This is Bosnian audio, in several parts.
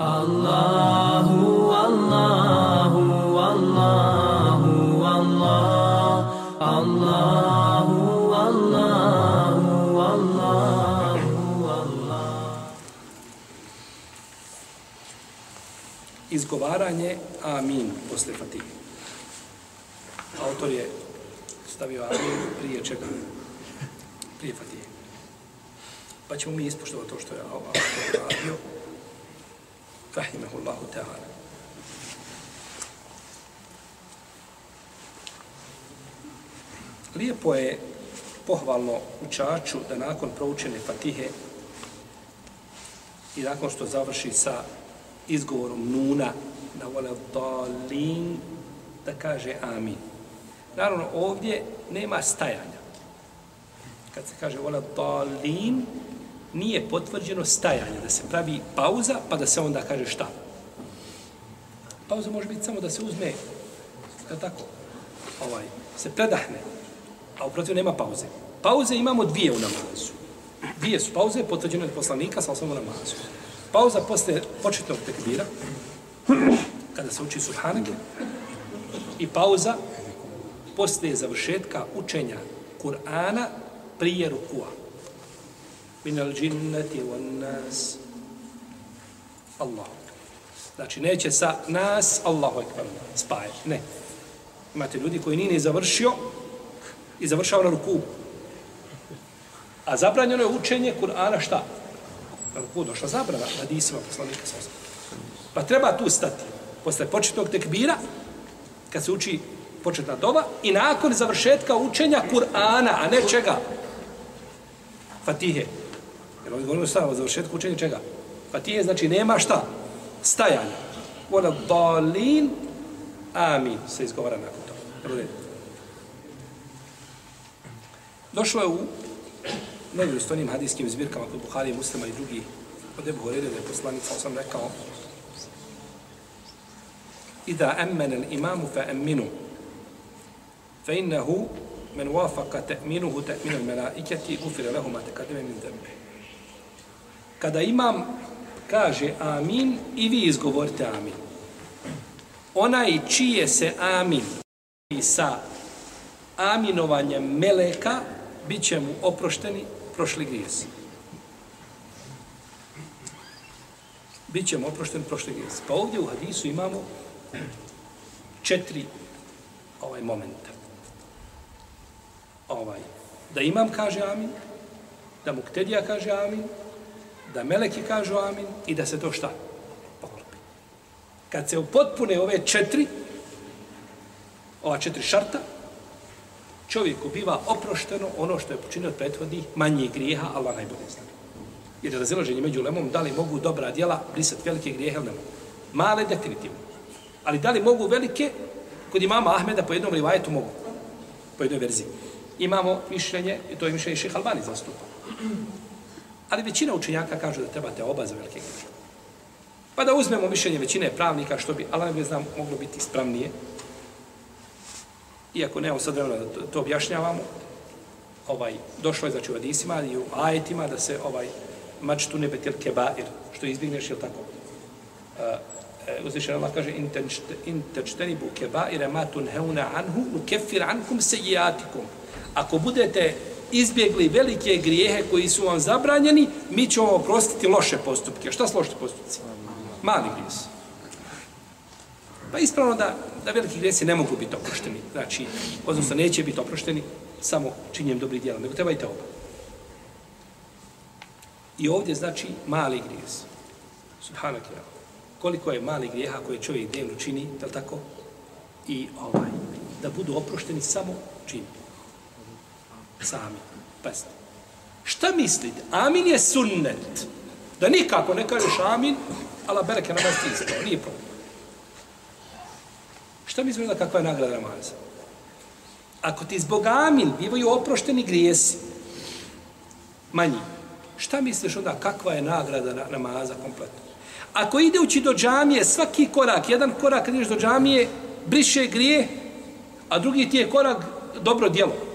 Allahu, Allahu, Allahu, Allah, Allahu, Allahu, Allahu, Allah. Izgovaranje amin posle fatihe. Autor je stavio amin prije čega? Prije fatihe. Pa ćemo mi ispoštovati to što je autor radio. Rahimahullahu ta'ala. Lijepo je pohvalno učaču da nakon proučene fatihe i nakon što završi sa izgovorom nuna na vole dalin da kaže amin. Naravno, ovdje nema stajanja. Kad se kaže vole dalin, nije potvrđeno stajanje, da se pravi pauza, pa da se onda kaže šta. Pauza može biti samo da se uzme, je tako, ovaj, se predahne, a uprotiv nema pauze. Pauze imamo dvije u namazu. Dvije su pauze, potvrđeno od poslanika, sa osnovu namazu. Pauza posle početnog tekbira, kada se uči subhanake, i pauza posle završetka učenja Kur'ana prije rukua. Min al džinnati wan nas. Allah. Znači, neće sa nas, Allahu ekber, spaje. Ne. Imate ljudi koji nije ni završio i završava na ruku. A zabranjeno je učenje Kur'ana šta? Na ruku došla zabrana hadisima poslanika sa Pa treba tu stati. Posle početnog tekbira, kad se uči početna doba, i nakon završetka učenja Kur'ana, a ne čega? Fatihe. Jer ovdje govorimo sada o završetku učenja čega? Pa Fatihe znači nema šta? Stajanje. Vola dalin, amin, se izgovara nakon toga. Došlo je u nevjerostojnim hadijskim zbirkama kod Buhari, Muslima i drugi od Ebu Horeire da je poslanica, sam rekao Ida emmene imamu fa emminu fa innehu men wafaka te'minuhu te'minu melaiketi ufire lehu ma tekademe min zembe. Kada imam kaže amin i vi izgovorite amin. Onaj čije se amin i sa aminovanjem meleka bit će mu oprošteni prošli grijesi. Biće mu oprošteni prošli grijesi. Pa ovdje u hadisu imamo četiri ovaj momenta. Ovaj, da imam kaže amin, da muktedija kaže amin, da meleki kažu amin i da se to šta? Poklopi. Kad se upotpune ove četiri, ova četiri šarta, čovjeku biva oprošteno ono što je počinio od prethodnih manjih grijeha, Allah najbolje zna. Jer je razilaženje među lemom, da li mogu dobra djela brisati velike grijehe ili ne mogu. Male definitivno. Ali da li mogu velike, kod imama Ahmeda po jednom rivajetu mogu. Po jednoj verziji. Imamo mišljenje, i to je mišljenje Šeha Albani zastupa. Ali većina učenjaka kažu da trebate oba za velike grijehe. Pa da uzmemo mišljenje većine pravnika, što bi, Allah ne znam, moglo biti ispravnije, iako nemamo sad vremena da to, to objašnjavamo, ovaj, došlo je znači u hadisima i u ajetima da se ovaj mač tu nebetil kebair, što izbigneš, je tako? Uh, uzvišen Allah kaže in tečteni bu kebaire ma rematun heuna anhu u kefir ankum sejatikum. Ako budete izbjegli velike grijehe koji su vam zabranjeni, mi ćemo oprostiti loše postupke. Šta su loše postupci? Mali grijesi. Pa ispravno da, da veliki grijesi ne mogu biti oprošteni. Znači, odnosno neće biti oprošteni samo činjem dobrih djela, nego treba i te oba. I ovdje znači mali grijes. Subhanak je. Koliko je mali grijeha koje čovjek dnevno čini, je tako? I ovaj, da budu oprošteni samo čini. Sami. Pazite. Šta mislite? Amin je sunnet. Da nikako ne kažeš amin, ala bereke namaz ti isto. Nije problem. Šta mislite da kakva je nagrada namaza? Ako ti zbog amin bivaju oprošteni grijesi, manji, šta misliš onda kakva je nagrada na, namaza kompletno? Ako ideući do džamije, svaki korak, jedan korak kad ideš do džamije, briše grije, a drugi ti je korak dobro djelo.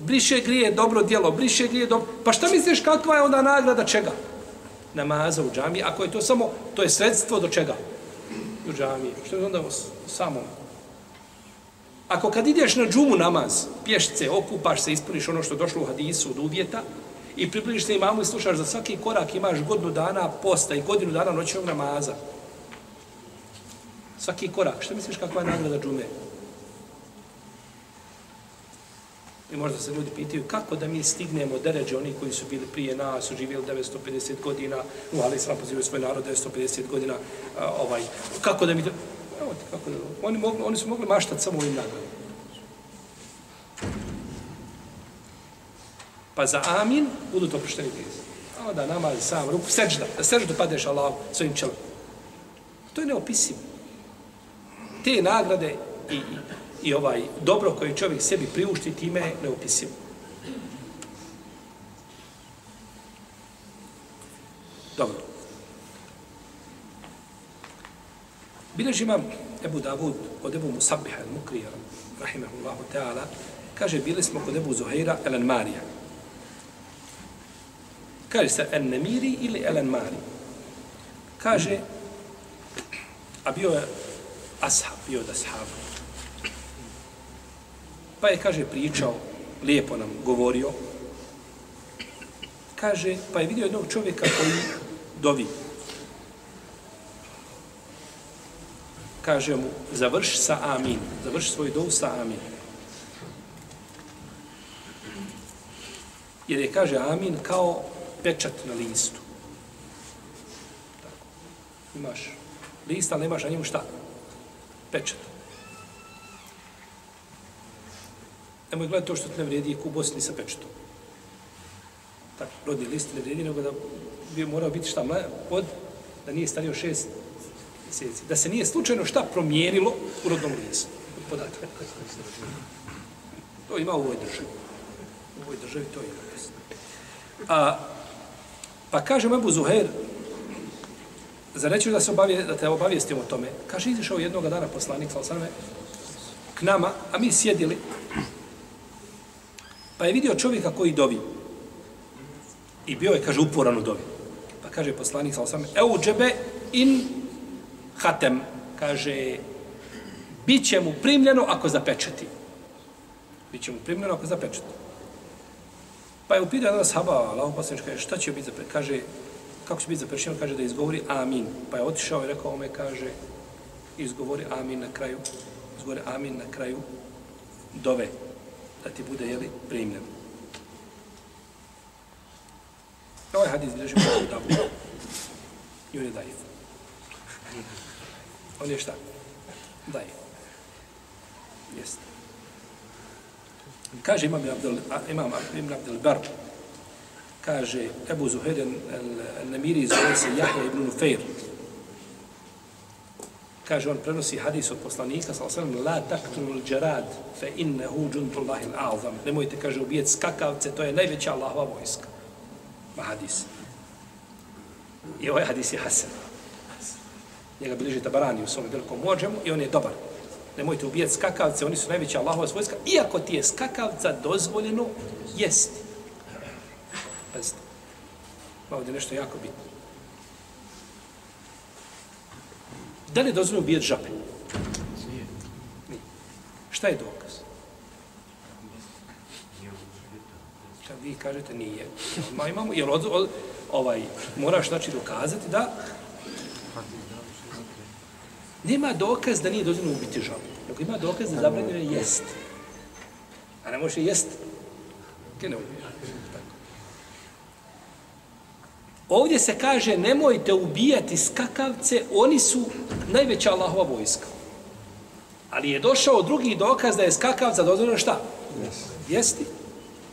Briše grije, dobro djelo, briše grije, dobro... Pa šta misliš kakva je onda nagrada čega? namaza u džami, ako je to samo, to je sredstvo do čega? U džami. Što je onda samo? Ako kad ideš na džumu namaz, pješce, okupaš se, ispuniš ono što došlo u hadisu od uvjeta i približiš se imamu i slušaš za svaki korak imaš godinu dana posta i godinu dana noćnog namaza. Svaki korak. Što misliš kakva je nagrada džume? I možda se ljudi pitaju kako da mi stignemo deređe oni koji su bili prije nas, su živjeli 950 godina, u Ali Islam pozivaju svoj narod 950 godina, a, ovaj, kako da mi... To... Evo ti, kako da... Oni, mogli, oni su mogli maštati samo ovim nagledom. Pa za amin budu to prošteni grijezi. A da namaz sam, ruku, seđda, da seđdu padeš Allah svojim čelom. To je neopisivo. Te nagrade i, i i ovaj dobro koje čovjek sebi priušti time je neopisivo. Dobro. Bilež imam Ebu Davud od Ebu Musabiha al-Mukrija, rahimahullahu ta'ala, kaže, bili smo kod Ebu Zuhaira el-Marija. Kaže se El Nemiri ili el-Mari. Kaže, a bio je ashab, bio od ashaba. Pa je, kaže, pričao, lijepo nam govorio. Kaže, pa je vidio jednog čovjeka koji dovi. Kaže mu, završi sa amin. Završi svoj dov sa amin. Jer je, kaže, amin kao pečat na listu. Tako. Imaš list, ali nemaš na njemu šta? Pečat. Nemoj gledati to što ti ne vrijedi u Bosni sa pečetom. Tako, rodi list ne vrijedi, nego da bi morao biti šta mlad, od, da nije stario šest mjeseci. Da se nije slučajno šta promijenilo u rodnom listu. Podatak. To ima u ovoj državi. U ovoj državi to ima. A, pa kaže Ebu Zuher, za reći da, se obavije, da te obavijestim o tome, kaže, izišao jednog dana poslanik, sal k nama, a mi sjedili, Pa je vidio čovjeka koji dovi. I bio je, kaže, uporan u dovi. Pa kaže poslanik, sa osam, eu džebe in hatem. Kaže, bit će mu primljeno ako zapečeti. Bit će mu primljeno ako zapečeti. Pa je upitao jedan sahaba, Allah poslanič, kaže, šta će biti zapečeti? Kaže, kako će biti zapečeno? Kaže da izgovori amin. Pa je otišao i rekao ome, kaže, izgovori amin na kraju, izgovori amin na kraju dove da ti bude, jeli, primljen. Ovaj hadis bilježi u Dabu. I on je daif. On je šta? Daif. Jeste. Kaže imam Abdel, imam Ibn Abdel Bar, kaže Ebu Zuhair al-Namiri zove se Jahja ibn Nufeir, kaže on prenosi hadis od poslanika sa osam la taktul jarad fe innehu džuntullahi l'azam. Nemojte kaže ubijet skakavce to je najveća Allahova vojska. Ma hadis. I ovaj hadis je hasan. Njega bliže tabarani u svom velikom mođemu i on je dobar. Nemojte ubijeti skakavce oni su najveća Allahova vojska iako ti je skakavca dozvoljeno jesti. Pazite. Ovdje nešto jako bitno. Da li je dozvoljeno ubijati žabe? Nije. Šta je dokaz? Kad vi kažete nije. Ma imamo, jel od, od, ovaj, moraš znači dokazati da nema dokaz da nije dozvoljeno ubiti žabu. Ako ima dokaz da zabranjeno je jest. A ne može jest. Gdje ne ubiješ? Ovdje se kaže nemojte ubijati skakavce, oni su najveća Allahova vojska. Ali je došao drugi dokaz da je skakavca dozvoljeno šta? Yes. Jesti?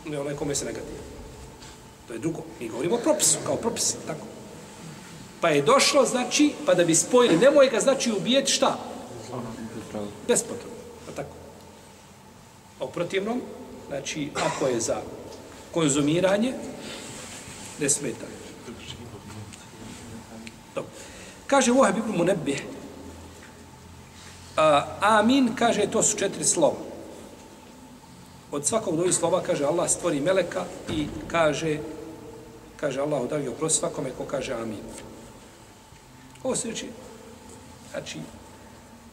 Ne onaj kome se negativno. To je drugo. Mi govorimo o propisu, kao propisi, tako. Pa je došlo, znači, pa da bi spojili, nemoj ga, znači, ubijeti šta? Bespotrebno. Pa tako. A u protivnom, znači, ako je za konzumiranje, ne smetaju. Dobro. Kaže Vohab ibn Munebbih, amin, kaže, to su četiri slova. Od svakog dvoji slova, kaže, Allah stvori meleka i kaže, kaže Allahu da oprost oprosti svakome ko kaže amin. Ovo se reči, znači,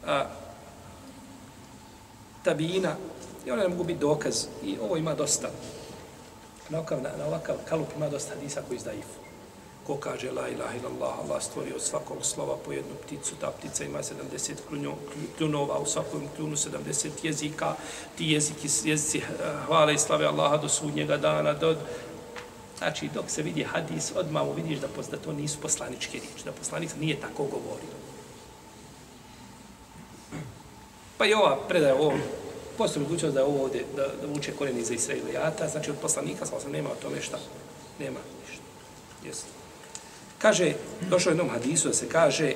a, tabina, i one ne mogu biti dokaz, i ovo ima dosta, na ovakav, na, na ovakav kalup ima dosta hadisa koji izdaju. Ko kaže la ilaha illallah, Allah stvori od svakog slova po jednu pticu, ta ptica ima 70 klunjo, kljunova, u svakom kljunu 70 jezika, ti jeziki, jezici eh, hvale i slave Allaha do sudnjega dana, do, Znači, dok se vidi hadis, odmah vidiš da, da to nisu poslaničke riječi, da poslanik nije tako govorio. Pa i ova predaja ovo, postoji mogućnost da je ovo ovdje, da, da uče korijeni za Israilijata, znači od poslanika, sam nema o tome šta, nema ništa. Jesi. Kaže, došao jednom hadisu da se kaže,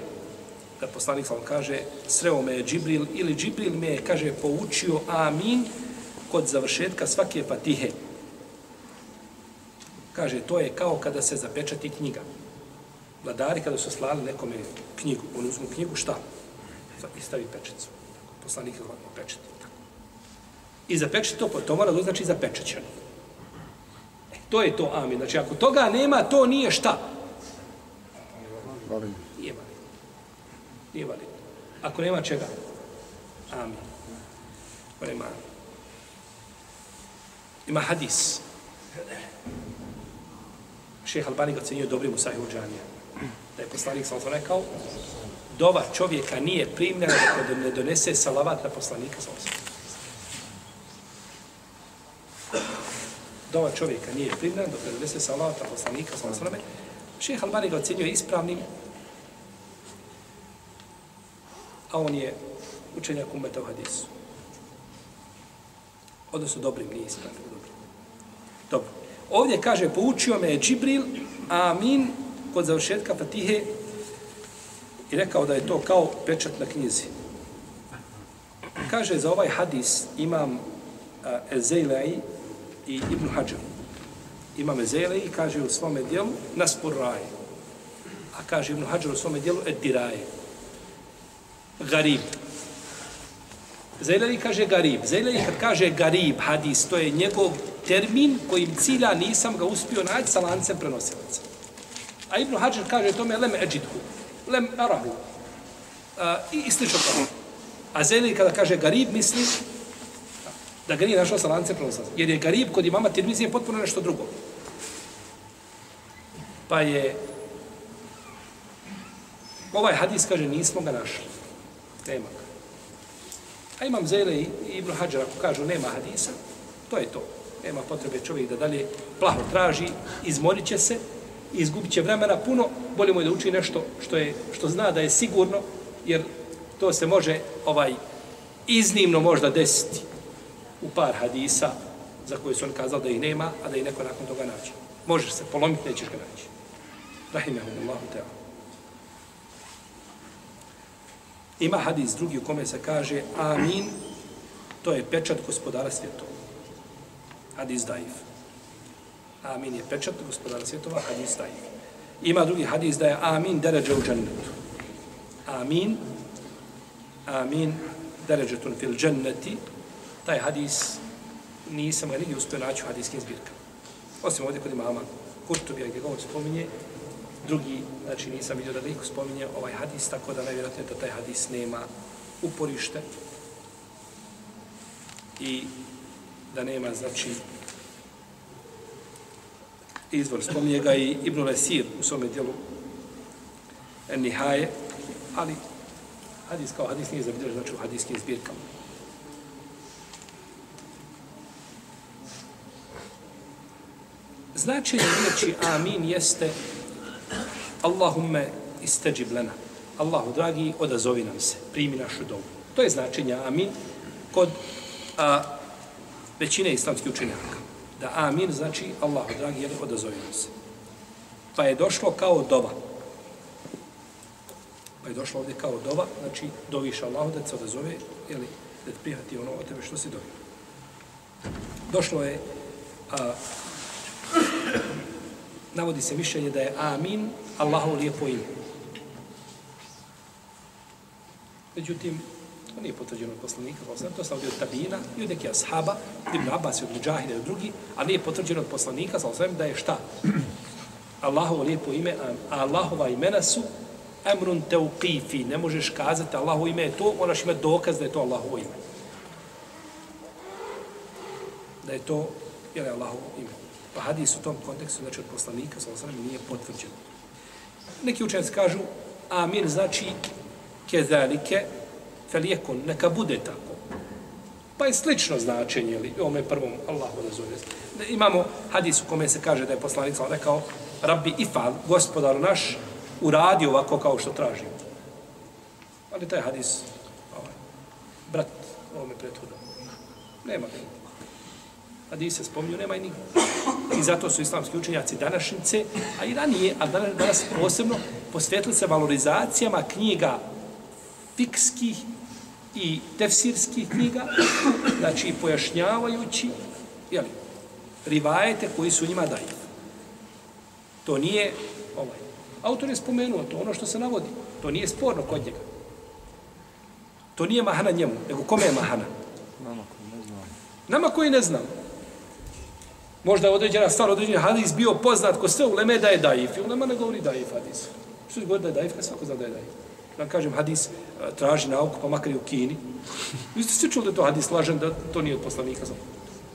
da poslanik sam kaže, sreo me je Džibril, ili Džibril me je, kaže, poučio amin kod završetka svake fatihe. Kaže, to je kao kada se zapečati knjiga. Vladari kada su slali nekome knjigu, on uzmu knjigu, šta? I stavi pečecu. Poslanik je zlatno pečet. I zapečeti to, to mora da znači zapečećeno. E, to je to amin. Znači, ako toga nema, to nije šta? Valim. Nije valid. Nije valid. Ako nema čega? Amin. Ako nema. Ima hadis. Šeh Albani ga ocenio dobrim u sahihu džanija. Da je poslanik sam to rekao, dova čovjeka nije primljena dok ne donese salavat na poslanika sam sam. Dova čovjeka nije primljena dok ne donese salavat na poslanika sam sam. Šeh Albani ga ocenio ispravnim, a on je učenjak umeta u hadisu. Odnosno dobrim, nije ispravnim, dobrim. Dobro. Ovdje kaže, poučio me je Džibril, amin, kod završetka Fatihe, i rekao da je to kao pečat na knjizi. Kaže, za ovaj hadis imam uh, Ezejlej i Ibn Hajar. Imam Ezejlej i kaže u svome dijelu Naspur Raje. A kaže Ibn Hajar u svome dijelu Ediraje. Garib. Zajleli kaže garib. Zajleli kad kaže garib, hadis, to je njegov termin kojim cilja nisam ga uspio naći sa lancem prenosilaca. A Ibn Hajar kaže tome lem eđidhu, lem arahu. A, I, i slično tome. A Zajleli kada kaže garib, misli da ga nije našao sa lancem prenosilaca. Jer je garib kod imama Tirmizi potpuno nešto drugo. Pa je ovaj hadis kaže nismo ga našli. Nema ga. A imam Zele i Ibn Hajar, ako kažu nema hadisa, to je to. Nema potrebe čovjek da dalje plaho traži, izmorit će se, izgubit će vremena puno, bolje mu je da uči nešto što, je, što zna da je sigurno, jer to se može ovaj iznimno možda desiti u par hadisa za koje su on kazali da ih nema, a da ih neko nakon toga naći. Možeš se polomiti, nećeš ga naći. Rahimahumullahu ta'ala. Ima hadis drugi u kome se kaže Amin, to je pečat gospodara svjetova. Hadis daif. Amin je pečat gospodara svjetova, hadis daif. Ima drugi hadis da je Amin deređe u džennetu. Amin, Amin deređetun fil dženneti. Taj hadis nisam ga nigdje uspio naći u hadijskim zbirkama. Osim ovdje kod imama Kurtubija gdje govor spominje, drugi, znači nisam vidio da niko spominje ovaj hadis, tako da najvjerojatnije da taj hadis nema uporište i da nema, znači, izvor. Spominje ga i Ibn Lesir u svome dijelu Nihaje, ali hadis kao hadis nije zabilježen, znači u hadiskim zbirkama. Značenje riječi amin jeste Allahumme istađib lana. Allahu dragi, odazovi nam se, primi našu dobu. To je značenje amin kod a, većine islamskih učenjaka. Da amin znači Allahu dragi, jel, odazovi nam se. Pa je došlo kao dova. Pa je došlo ovdje kao dova, znači doviš Allahu da se odazove, jeli, da te prihati ono od tebe što si dovio. Došlo je a, navodi se mišljenje da je amin Allahov lijepo ime. Međutim, to nije potvrđeno od poslanika, pa to sam od tabina i od neke ashaba, Ibn Abbas i od Mujahida i od drugi, a nije potvrđeno od poslanika, sa osvijem da je šta? Allahovo lijepo ime, a Allahova imena su emrun teuqifi. Ne možeš kazati Allahovo ime je to, moraš imati dokaz da je to Allahovo ime. Da je to, je Allahovo ime. Pa hadis u tom kontekstu, znači od poslanika, sa osram, nije potvrđen. Neki učenci kažu, amin znači kezalike felijekun, neka bude tako. Pa je slično značenje, ili je prvom Allah razumije. Imamo hadis u kome se kaže da je poslanik rekao, Rabbi Ifal, gospodar naš, uradi ovako kao što tražimo. Ali taj hadis, ovaj, brat, ovome prethodno, nema ga. Hadis se spominju, nema i nikog. I zato su islamski učenjaci današnjice, a i ranije, a danas, danas posebno, posvetili se valorizacijama knjiga fikskih i tefsirskih knjiga, znači pojašnjavajući, jeli, rivajete koji su njima daju. To nije, ovaj, autor je spomenuo to, ono što se navodi. To nije sporno kod njega. To nije mahana njemu, nego kome je mahana? Nama koji ne znam. Nama koji ne znam. Možda je određena stvar, određeni hadis bio poznat ko sve u Leme da je daif. I u Lema ne govori daif hadis. Što je govori da je daif, kad svako zna da je daif. Da kažem, hadis e, traži nauku, pa makar i u Kini. Vi ste svi čuli da to hadis lažen, da to nije od poslanika. Znam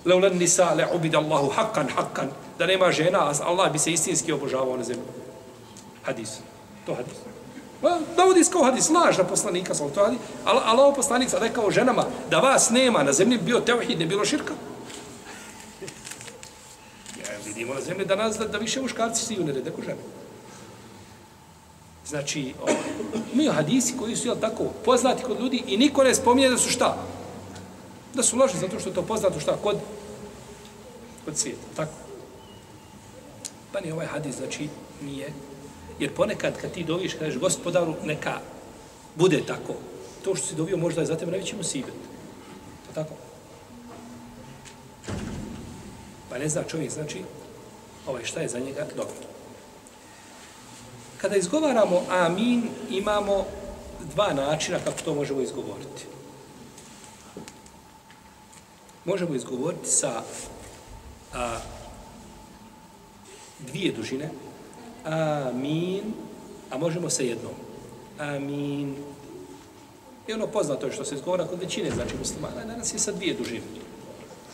leulen nisa le ubid Allahu hakan hakan da nema žena, a Allah bi se istinski obožavao na zemlji. Hadis. To hadis. Pa, dovodi kao hadis, laž na poslanika, sam to hadis. Allah poslanik sad rekao ženama, da vas nema na zemlji, bio teohid, ne bilo širka. Vidimo na zemlji danas da, da više muškarci stiju ne rede ko žene. Znači, o, imaju hadisi koji su jel, tako poznati kod ljudi i niko ne spominje da su šta? Da su loži zato što to poznato šta kod kod svijeta, tako. Pa ni ovaj hadis, znači, nije. Jer ponekad kad ti doviš, kažeš gospodaru, neka bude tako. To što si dovio možda je za tebe najveći musibet. To tako? Pa ne zna čovjek, znači, ovaj, šta je za njega dobro. Kada izgovaramo amin, imamo dva načina kako to možemo izgovoriti možemo izgovoriti sa a, dvije dužine. Amin. A možemo sa jednom. Amin. I ono poznato je što se izgovara kod većine, znači muslimana, danas je sa dvije dužine.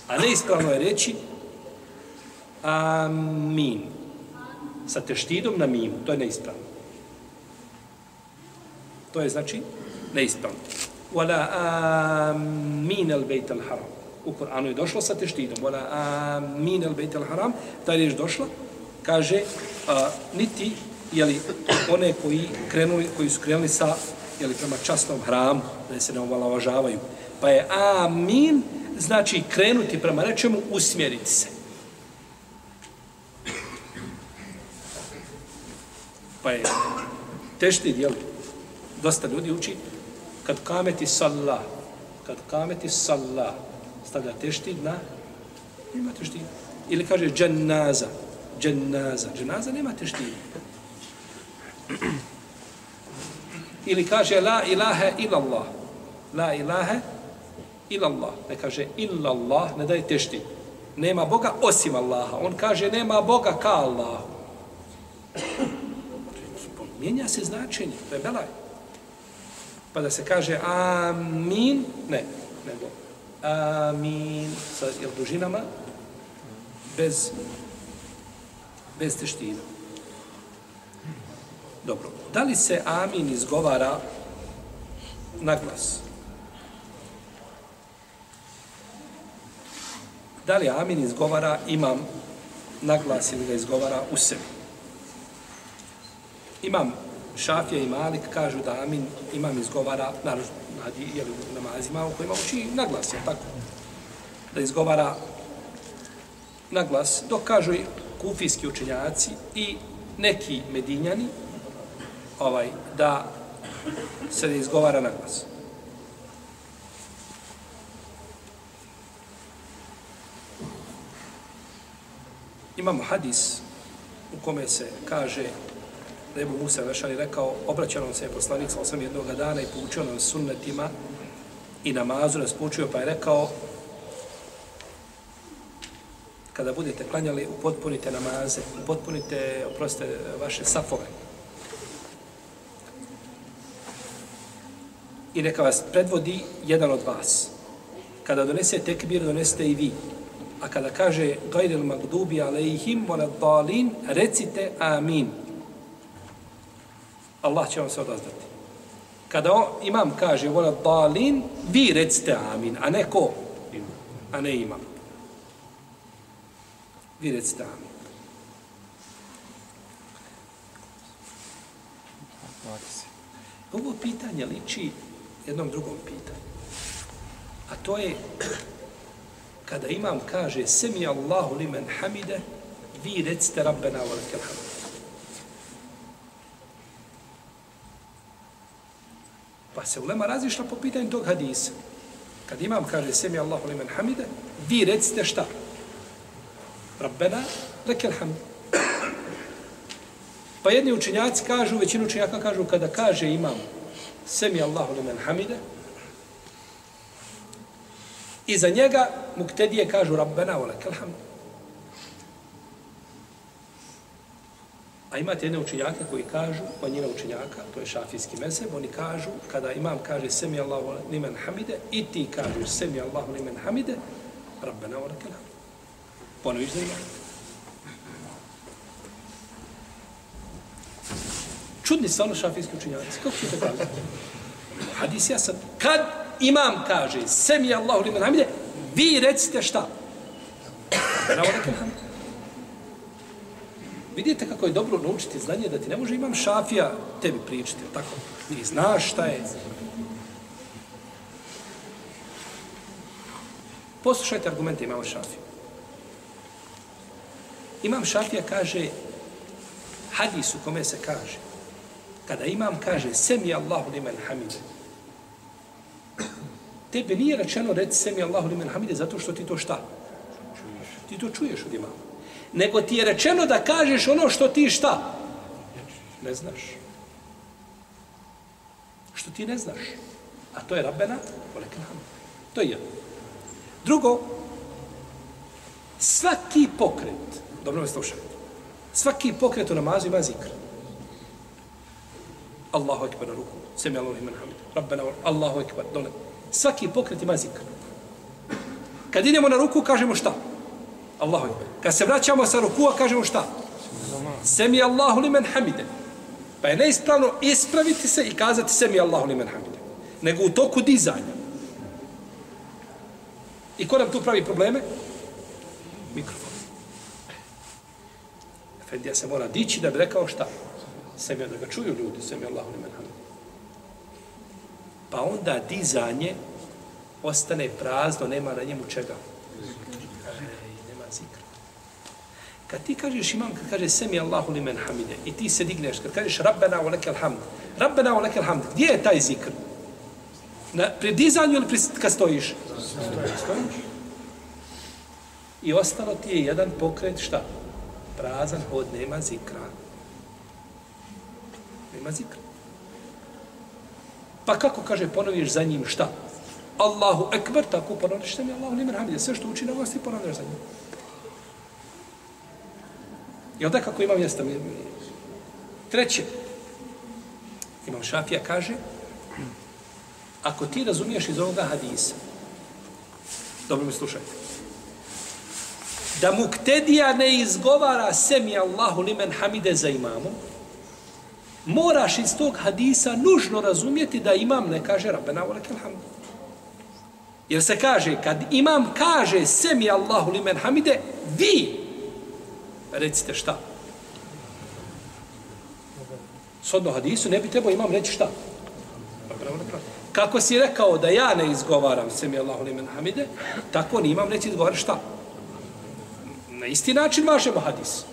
A neispravno je reći Amin. Sa teštidom na mimu. To je neispravno. To je znači neispravno. Wala amin al bejt al haram u Koranu je došlo sa teštidom, wala amin al bejt al haram, ta riječ došla, kaže, a, niti, jeli, one koji, krenuli, koji su krenuli sa, jeli, prema častnom hramu, da se ne omalovažavaju, pa je amin, znači krenuti prema nečemu, usmjeriti se. Pa je teštid, jel? dosta ljudi uči, kad kameti salla, kad kameti salla, stavlja teštid na nema teštid. Ili kaže džennaza. Džennaza. Džennaza nema teštid. Ili kaže la ilaha illallah. La ilaha illallah. Ne kaže illallah, ne daje teštid. Nema Boga osim Allaha. On kaže nema Boga ka Allah. Mijenja se značenje. To je belaj. Pa da se kaže amin, ne, nego amin sa jel, dužinama bez bez teština. Dobro. Da li se amin izgovara na glas? Da li amin izgovara imam na glas ili ga izgovara u sebi? Imam Šafija i Malik kažu da amin imam izgovara, naravno, nadi, jeli, u namazima u kojima uči naglas, je tako? Da izgovara naglas, dok kažu kufijski učenjaci i neki medinjani, ovaj, da se ne izgovara naglas. Imamo hadis u kome se kaže da je Musa Vešari rekao, obraćao nam se je poslanik sa osam jednog dana i poučio nam sunnetima i namazu nas poučio, pa je rekao kada budete klanjali, upotpunite namaze, upotpunite, oprostite, vaše safove. I neka vas predvodi jedan od vas. Kada donese tekbir, donesete i vi. A kada kaže gajril magdubi alejhim wa dalin, recite amin. Allah će vam se odazdati. Kada on, imam kaže vola dalin, vi recite amin, a ne ko? A ne imam. Vi recite amin. Ovo pitanje liči jednom drugom pitanju. A to je kada imam kaže semi Allahu limen hamide vi recite rabbena wa lakal Pa se ulema razišla po pitanju tog hadisa. Kad imam kaže semi Allahu limen hamide vi recite šta? Rabbena lekel hamd. Pa jedni učenjaci kažu, većinu učenjaka kažu kada kaže imam semi Allahu limen hamide I za njega muktedije kažu Rabbena wa lakal hamd. A imate jedne učenjake koji kažu, manjina učenjaka, to je šafijski mezheb, oni kažu, kada imam kaže semi Allahu limen hamide, i ti kažeš semi Allahu limen hamide, Rabbena wa lakal hamd. Ponoviš za imam. Čudni su ono šafijski učenjaci. Kako ćete kazati? Hadis ja sad, Kad imam kaže, semi Allahu liman hamide, vi recite šta? Bravo nekem hamide. Vidite kako je dobro naučiti znanje da ti ne može imam šafija tebi pričati, tako? Ti znaš šta je. Poslušajte argumente imam šafija. Imam šafija kaže, hadisu kome se kaže, kada imam kaže, semi Allahu limen hamide, Tebe nije rečeno reci semi Allahu limen hamide zato što ti to šta? Ti to čuješ od imama. Nego ti je rečeno da kažeš ono što ti šta? Ne znaš. Što ti ne znaš. A to je rabena, voleknam. To je jedno. Drugo, svaki pokret, dobro me slušajte, svaki pokret u namazu ima zikr. Allahu ekber na ruku, semi Allahu Rabbena, Allahu ekber, dole, Svaki pokret ima zikr. Kad idemo na ruku, kažemo šta? Allahu ekber. Kad se vraćamo sa rukua, kažemo šta? Semi Allahu limen hamide. Pa je neispravno ispraviti se i kazati semi Allahu limen hamide. Nego u toku dizanja. I ko nam tu pravi probleme? Mikrofon. Efendija se mora dići da bi rekao šta? Semi da ga čuju ljudi, semi Allahu limen hamide pa onda dizanje ostane prazno, nema na njemu čega zikr. zikra. Kad ti kažeš imam, kad kaže semi Allahu li men hamide, i ti se digneš, kad kažeš Rabbena u lekel hamd, Rabbena u lekel hamd, gdje je taj zikr? Na, pri dizanju ili pri, kad stojiš? Stojiš. I ostalo ti je jedan pokret, šta? Prazan hod, nema zikra. Nema zikra. Pa kako kaže, ponoviš za njim šta? Allahu ekber, tako ponoviš mi Allahu limen hamide. Sve što uči na vas, ti ponoviš za njim. I onda kako ima mjesta? Treće, Imam Šafija kaže, ako ti razumiješ iz ovoga hadisa, dobro mi slušajte, da muktedija ne izgovara semi Allahu limen hamide za imamom, moraš iz tog hadisa nužno razumjeti da imam ne kaže Rabbena volekel lakal hamd. Jer se kaže, kad imam kaže semi Allahu limen hamide, vi recite šta? Sodno hadisu ne bi trebao imam reći šta? Kako si rekao da ja ne izgovaram semi Allahu limen hamide, tako ni imam reći izgovar šta? Na isti način mažemo hadis.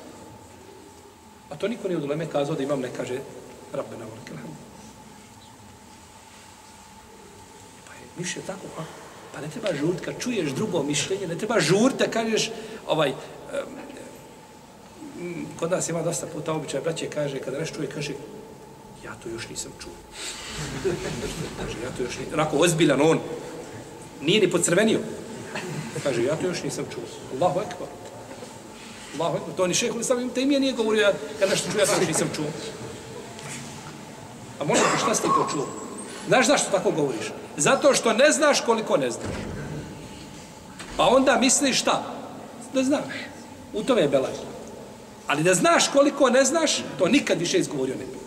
A to niko nije od uleme kazao da imam ne kaže Rabbena volke Pa je mišlje tako, ha? Pa ne treba žurt, kad čuješ drugo mišljenje, ne treba žurt da kažeš, ovaj, um, Mm, kod nas ima dosta puta običaj, braće kaže, kada nešto čuje, kaže, ja to još nisam čuo. kaže, ja to još nisam, onako ozbiljan on, nije ni pocrvenio. Kaže, ja to još nisam čuo. Allahu ekbar. Allahu ekber. To ni šeheh sam im temije nije govorio, ja, ja nešto čuo, ja to nisam čuo. A možda šta si ti to čuo? Znaš zašto tako govoriš? Zato što ne znaš koliko ne znaš. Pa onda misliš šta? Da znaš. U tome je belaj. Ali da znaš koliko ne znaš, to nikad više izgovorio ne bi.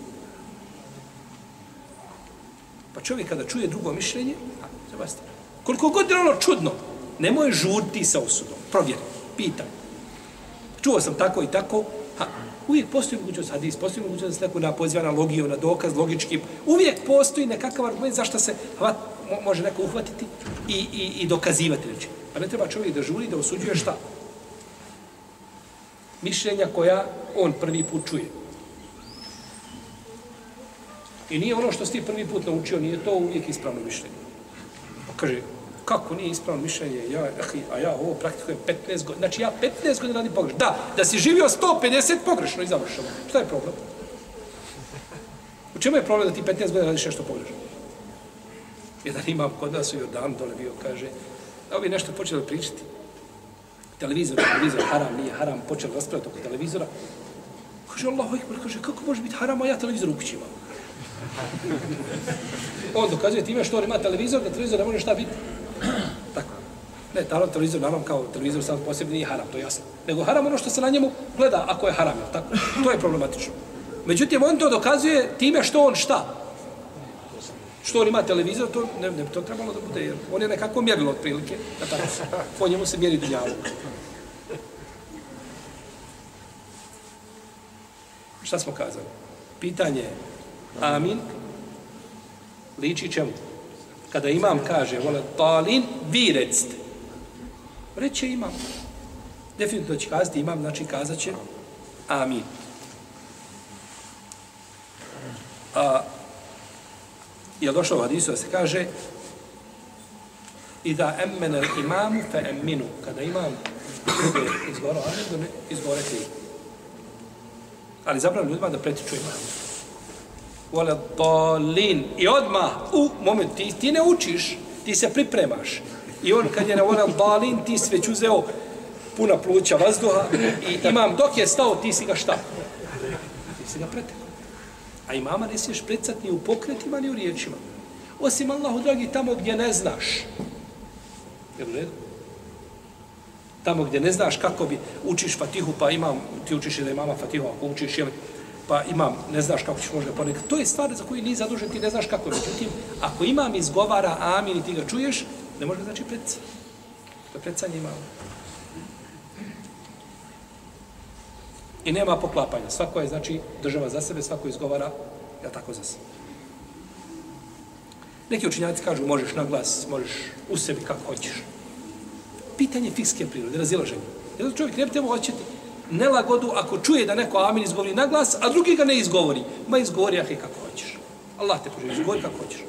Pa čovjek kada čuje drugo mišljenje, a, treba staviti. Koliko god je ono čudno, nemoj žurti sa osudom. Provjeri, pitaj. Čuo sam tako i tako, ha, uvijek postoji mogućnost hadis, postoji mogućnost da se neko na poziva na logiju, na dokaz, logički. Uvijek postoji nekakav argument zašto se hvat, može neko uhvatiti i, i, i dokazivati reći. Pa ne treba čovjek da žuri, da osuđuje šta? Mišljenja koja on prvi put čuje. I nije ono što si ti prvi put naučio, nije to uvijek ispravno mišljenje. Pa kaže, kako nije ispravno mišljenje, ja, a ja ovo praktikujem 15 godina, znači ja 15 godina radim pogrešno. Da, da si živio 150 pogrešno i završeno. Šta je problem? U čemu je problem da ti 15 godina radiš nešto pogrešno? Jedan imam kod nas u Jordanu dole bio, kaže, da ovi nešto počeli pričati. Televizor, televizor, haram, nije haram, počeli raspravati oko televizora. Kaže, Allahu ekber, kaže, kako može biti haram, a ja televizor u kući imam? On dokazuje time što on ima televizor, da televizor ne može šta biti. Tako. Ne, tamo televizor, naravno kao televizor sam posebno nije haram, to je jasno. Nego haram ono što se na njemu gleda, ako je haram, tako? To je problematično. Međutim, on to dokazuje time što on šta? Što on ima televizor, to ne, ne to trebalo da bude, jer on je nekako mjerilo otprilike, da tako, po njemu se mjeri dunjavu. Šta smo kazali? Pitanje je, amin, liči čemu? Kada imam kaže, vole, talin, vi recite. Reće imam. Definitivno će kazati imam, znači kazat će amin. A, je došlo u hadisu da se kaže i da emmene imamu fe emminu. Kada imam izgoro amin, izgore ti. Ali zapravo ljudima da pretiču imamu Vole dalin. I odma u moment ti, ti ne učiš, ti se pripremaš. I on kad je na vole dolin, ti si već uzeo puna pluća vazduha i imam dok je stao, ti si ga šta? Ti si ga pretekao. A imama ne smiješ precat ni u pokretima, ni u riječima. Osim Allahu, dragi, tamo gdje ne znaš. Jel u redu? Tamo gdje ne znaš kako bi učiš Fatihu, pa imam, ti učiš da imama Fatihu, ako učiš, jel, pa imam, ne znaš kako ćeš možda ponekad. To je stvar za koju nije zadužen, ti ne znaš kako je. Međutim, ako imam izgovara amin i ti ga čuješ, ne može znači pred To je predsanje imama. I nema poklapanja. Svako je, znači, država za sebe, svako izgovara, ja tako za sebe. Neki učinjaci kažu, možeš na glas, možeš u sebi kako hoćeš. Pitanje fikske prirode, razilaženje. Jedan čovjek ne bi trebao hoćeti nelagodu ako čuje da neko amin izgovori na glas, a drugi ga ne izgovori. Ma izgovori, ah, kako hoćeš. Allah te poživi, izgovori kako hoćeš.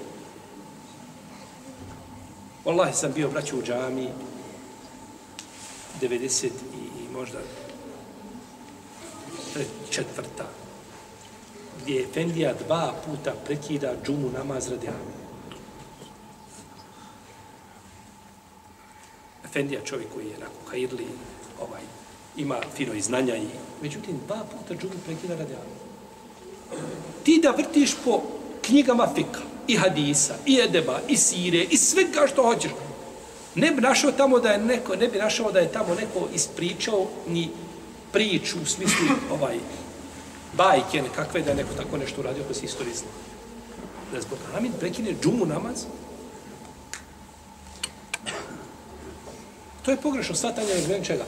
Wallahi sam bio braću u džami 90 i, i možda četvrta gdje je Efendija dva puta prekida džumu namaz radi Amina. Efendija čovjek koji je nakon kairli ovaj, ima fino i znanja i međutim dva puta džumu prekida radi Ti da vrtiš po knjigama fika i hadisa i edeba i sire i svega što hoćeš ne bi našao tamo da je neko ne bi našao da je tamo neko ispričao ni priču u smislu ovaj bajke nekakve da je neko tako nešto uradio ako se istoriji. Da zbog amin prekine džumu namaz To je pogrešno shvatanje iz čega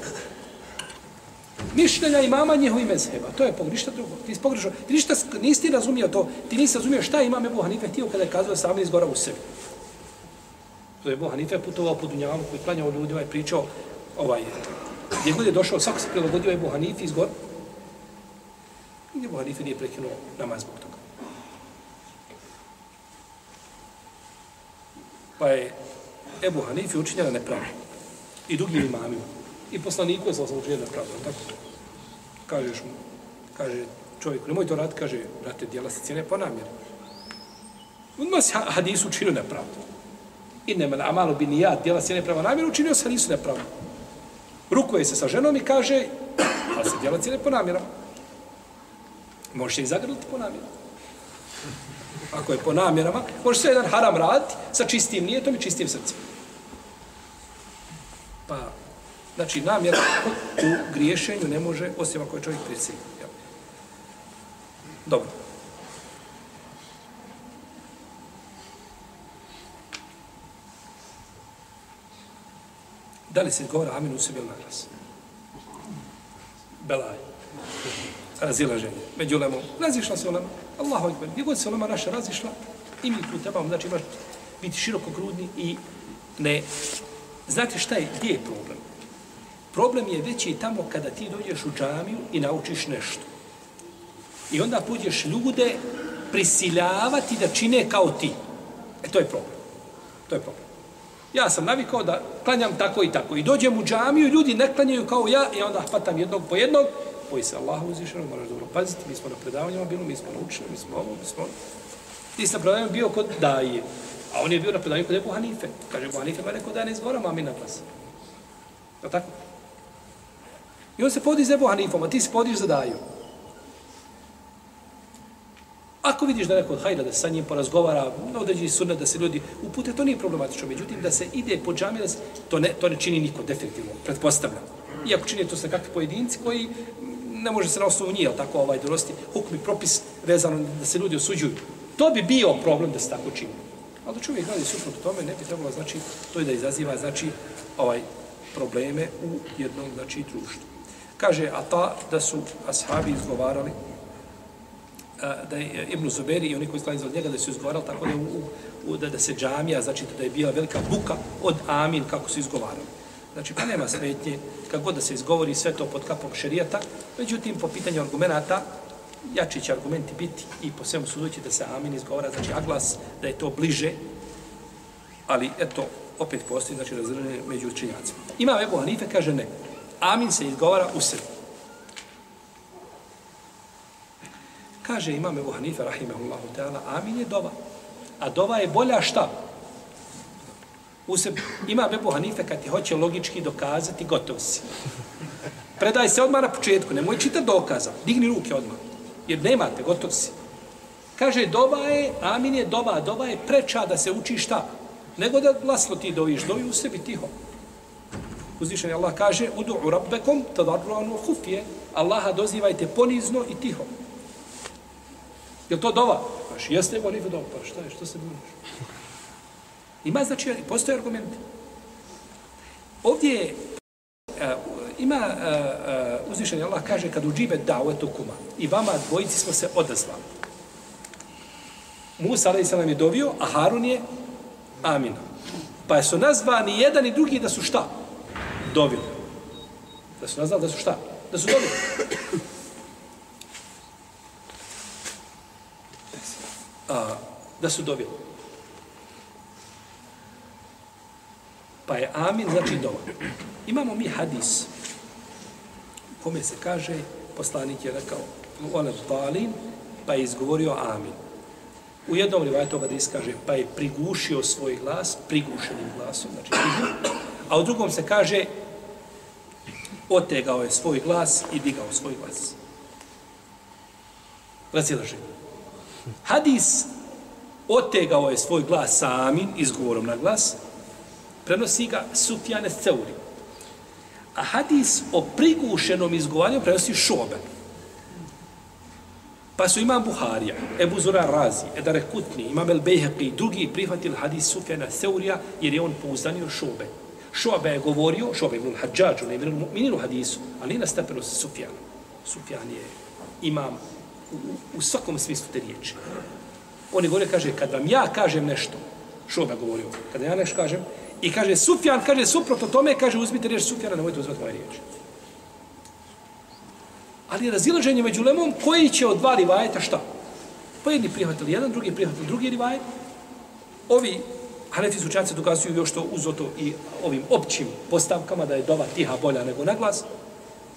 mišljenja imama njihovi mezheba. To je pogrešno, ništa drugo. Ti pogrešno. Ti ništa, nisi ti razumio to. Ti nisi razumio šta imam Ebu Hanife htio kada je kazao sam iz gora u sebi. To je Ebu Hanife putovao po Dunjavu koji klanjao ljudima i pričao ovaj, gdje god je došao, svako se prilagodio Ebu Hanife iz gora. I Ebu Hanife nije prekinuo namaz zbog toga. Pa je Ebu Hanife učinjena nepravda. I drugim imamima. I poslaniku je sam učinjena nepravda, tako? Kažeš mu, kaže čovjek, nemoj to raditi, kaže, brate, djela se cijene po namjeri. Odmah se hadisu učinio nepravdu. I nema, a malo bi ni ja, djela se nepravda namjeru, učinio se hadisu nepravdu. Rukuje se sa ženom i kaže, Ali se djela cijene po namjerama. Možeš i zagrliti po namjerama. Ako je po namjerama, možeš sve jedan haram raditi sa čistim nijetom i čistim srcem. Pa, znači, namjera u griješenju ne može, osim ako je čovjek prisiljen. Dobro. Da li se govora amin u sebi ili naglas? Belaj. Razilaženje. Među lemom. Razišla se ulema. Allahu ekber. Gdje god se ulema naša razišla, i mi tu trebamo, znači imaš biti širokogrudni i ne... Znate šta je, gdje je problem? Problem je veći tamo kada ti dođeš u džamiju i naučiš nešto. I onda pođeš ljude prisiljavati da čine kao ti. E to je problem. To je problem. Ja sam navikao da klanjam tako i tako. I dođem u džamiju, ljudi ne klanjaju kao ja i onda hvatam jednog po jednog. Boji se Allahu uzvišeno, moraš dobro paziti. Mi smo na predavanjima bili, mi smo naučili, mi smo ovo, mi smo ono. Ti sam predavanjima bio kod Daje. A on je bio na predavanju kod Ebu Hanife. Kaže, Ebu Hanife, ma rekao da ne izgovaram amin na glas. Je tako? I on se podi za Ebu Hanifom, a ti se podiš za Daju. Ako vidiš da neko od hajda da sa njim porazgovara, na određeni sunet da se ljudi upute, to nije problematično. Međutim, da se ide po džami, da se, to, ne, to ne čini niko definitivno, pretpostavljam. Iako čini to se kakvi pojedinci koji ne može se na osnovu nije, tako ovaj donosti, hukmi propis vezano da se ljudi osuđuju. To bi bio problem da se tako čini. Ali da čovjek radi suprotno tome, ne bi trebalo, znači, to je da izaziva, znači, ovaj probleme u jednom, znači, društvu. Kaže, a ta da su ashabi izgovarali, da je Ibn Zuberi i oni koji sklani od njega da su izgovarali tako da, u, u, da, da se džamija, znači da je bila velika buka od amin kako su izgovarali. Znači, pa nema smetnje, kako da se izgovori sve to pod kapom šerijata, međutim, po pitanju argumenta, jači će argumenti biti i po svemu sudući da se amin izgovara, znači aglas, da je to bliže, ali eto, opet postoji, znači, razrljene među učenjacima. Ima Ebu Hanife, kaže ne, amin se izgovara u sebi. Kaže imam Ebu Hanife, rahimahullahu ta'ala, amin je dova. A dova je bolja šta? U sebi. Ima Bebu Hanife, kad ti hoće logički dokazati, gotov si. Predaj se odmah na početku, nemoj čitati dokaza. Digni ruke odmah. Jer nemate, gotov si. Kaže, doba je, amin je doba, doba je preča da se uči šta? Nego da glasno ti doviš, dovi u sebi tiho. Uzvišen je Allah kaže, udu u rabbekom, tadarruanu hufije. Allaha dozivajte ponizno i tiho. Je to dova? Kaže, jeste Ebu dova. Pa šta je, što se buniš? Ima znači, postoje argumenti. Ovdje je, uh, ima e, e, uh, uh, uzvišen Allah kaže kad uđibe davetu kuma i vama dvojici smo se odazvali. Musa ali se nam je dovio, a Harun je amin. Pa su nazvani jedan i drugi da su šta? Dovili. Da su nazvali da su šta? Da su dovili. a, da su dovili. Pa je amin, znači dova. Imamo mi hadis u kome se kaže, poslanik je rekao, u balin, pa je izgovorio amin. U jednom toga hadis kaže, pa je prigušio svoj glas, prigušenim glasom, znači prigušio, a u drugom se kaže, otegao je svoj glas i digao svoj glas. Razilaženje. Hadis otegao je svoj glas amin izgovorom na glas, prenosi ga Sufjane Ceuri. A hadis o prigušenom izgovaranju prenosi Šobe. Pa su imam Buharija, Ebu Zura Razi, Edare Kutni, imam El Bejheqi, drugi prihvatili hadis Sufjana Seurija jer je on pouzdanio Šobe. Šobe je govorio, Šobe ibnul Hadžađu, ne ibn Mu'minin u hadisu, ali na stepenu Sufjanom. Sufjan je imam u, u svakom smislu te riječi. On je govorio, kaže, kad vam ja kažem nešto, Šobe govorio, kada ja nešto kažem, i kaže, Sufjan, kaže, suprotno tome, kaže, uzmite riječ Sufjana, nemojte uzmati moje riječi. Ali razilaženje među lemom, koji će od dva rivajeta šta? Pa jedni prihvatili jedan, drugi prihvatili drugi rivajet. Ovi Hanefi sučanci dokazuju još to uzoto i ovim općim postavkama da je dova tiha bolja nego naglas.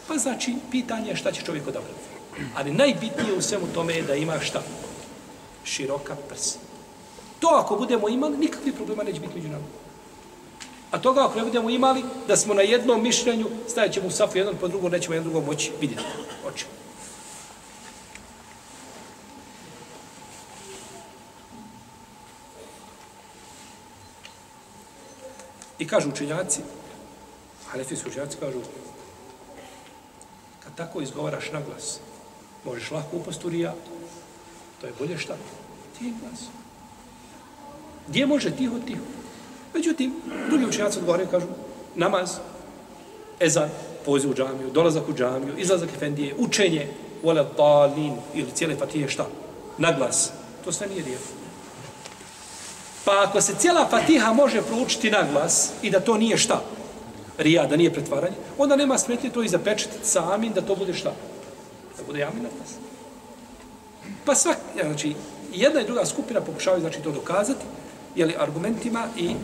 Pa znači, pitanje je šta će čovjek odabrati. Ali najbitnije u svemu tome je da ima šta? Široka prsa. To ako budemo imali, nikakvi problema neće biti među nama. A toga ako ne budemo imali, da smo na jednom mišljenju, stajat ćemo u safu jedan po drugom, nećemo jedan drugom moći vidjeti očima. I kažu učenjaci, hanefijski učenjaci kažu, kad tako izgovaraš na glas, možeš lahko upast u rija, to je bolje šta? Ti glas. Gdje može tiho, tiho? Međutim, drugi učenjaci odgovaraju, kažu, namaz, ezan, poziv u džamiju, dolazak u džamiju, izlazak efendije, učenje, vole dalin, ili cijele fatije, šta? Naglas. To sve nije rijelo. Pa ako se cijela fatiha može proučiti na glas i da to nije šta? Rija, da nije pretvaranje, onda nema smetnje to i zapečetiti sa amin da to bude šta? Da bude amin na glas. Pa svak, znači, jedna i druga skupina pokušavaju znači to dokazati, jeli, argumentima i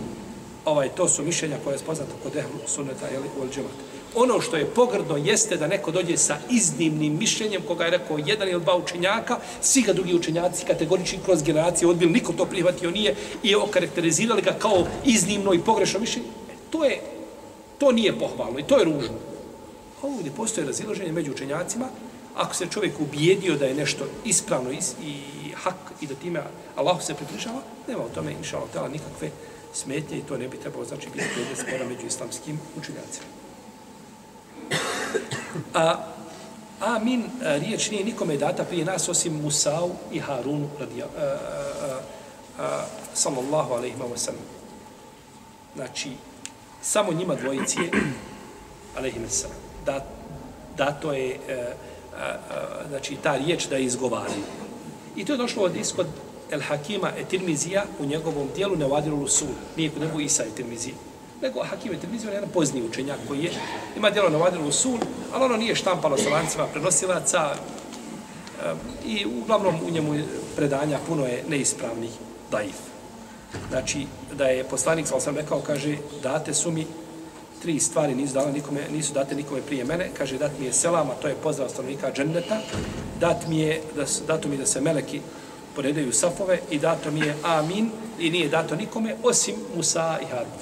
ovaj to su mišljenja koje je spoznato kod ehlu sunneta ili u džemata. Ono što je pogrdno jeste da neko dođe sa iznimnim mišljenjem koga je rekao jedan ili dva učenjaka, svi ga drugi učenjaci kategorični kroz generacije odbili, niko to prihvatio nije i okarakterizirali ga kao iznimno i pogrešno mišljenje. E, to je to nije pohvalno i to je ružno. A ovdje postoje razilaženje među učenjacima, ako se čovjek ubijedio da je nešto ispravno i, i hak i da time Allah se približava, nema u tome, inša Allah, nikakve smetnje i to ne bi trebalo znači biti predmet spora među islamskim učenjacima. A, amin, e, riječ nije nikome data prije nas osim Musau i Harunu radi, a, a, e, a, e, a, sallallahu alaihi wa sallam. Znači, samo njima dvojici je alaihi wa sallam. Da, da to je a, a, a, znači ta riječ da izgovaraju. I to je došlo od iskod El Hakima Etirmizija u njegovom dijelu Nevadiru Lusul. Nije kod nebu Isa Etirmizija. Nego Hakim Etirmizija je jedan pozni učenjak koji je. Ima dijelo Nevadiru Lusul, ali ono nije štampalo sa lancima prenosilaca. Eh, I uglavnom u njemu predanja puno je neispravnih daif. Znači, da je poslanik, sam sam rekao, kaže, date su mi tri stvari nisu dala nikome, nisu date nikome prije mene. Kaže, dat mi je selama, to je pozdrav stanovnika dženneta. Dat mi je, da, dato mi da se meleki poredaju safove i dato mi je amin i nije dato nikome osim Musa i Harun.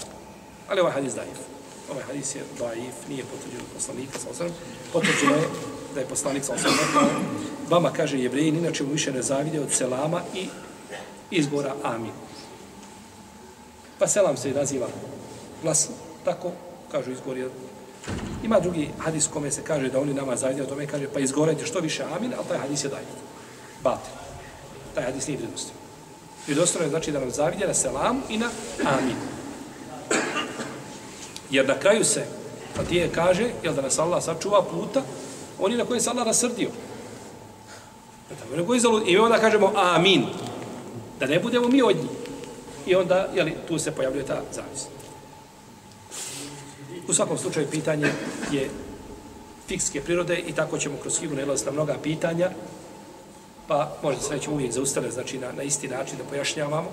Ali ovaj hadis daif. Ovaj hadis je daif, nije potvrđen od poslanika, sa osram. Potvrđeno je da je poslanik, sa osram, rekao, vama kaže jevreji, inače mu više ne zavide od selama i izbora amin. Pa selam se naziva glasno, tako, kažu izgori. Ima drugi hadis kome se kaže da oni nama zavide od tome, kaže pa izgorajte što više amin, ali taj hadis je daif. Batir taj hadis nije vredostan. Vredostan je znači da nam zavidje na selam i na amin. Jer na kraju se pa Fatije kaže, jel da nas Allah sačuva puta, oni na koje se Allah rasrdio. E I onda kažemo amin. Da ne budemo mi od njih. I onda, jeli, tu se pojavljuje ta zavis. U svakom slučaju pitanje je fikske prirode i tako ćemo kroz higu nalaziti na mnoga pitanja pa možda se nećemo uvijek zaustavljati, znači na, na isti način da pojašnjavamo,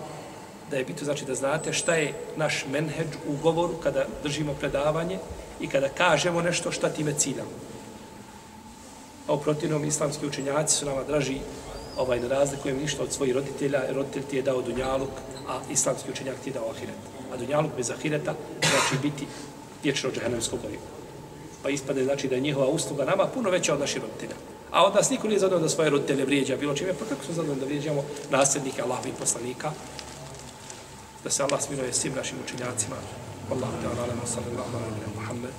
da je bitno znači da znate šta je naš menheđ u govoru kada držimo predavanje i kada kažemo nešto šta time ciljamo. A u protivnom islamski učenjaci su nama draži ovaj, ne razlikujem ništa od svojih roditelja, roditelj ti je dao dunjaluk, a islamski učenjak ti je dao ahiret. A dunjaluk bez ahireta znači biti vječno džahenemskog goriva. Pa ispade znači da je njihova usluga nama puno veća od naših roditelja. A od nas niko nije zadovoljno da svoje roditelje vrijeđa bilo čime, pa kako smo zadovoljni da vrijeđamo nasljednike Allahovih poslanika? Da se Allah smiruje svim našim učenjacima. Allahu ta'ala, alaihi sallallahu alaihi wa Muhammed.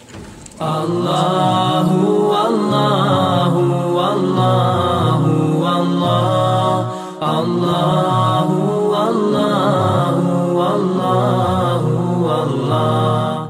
Allahu, Allahu, Allahu, Allahu, Allahu,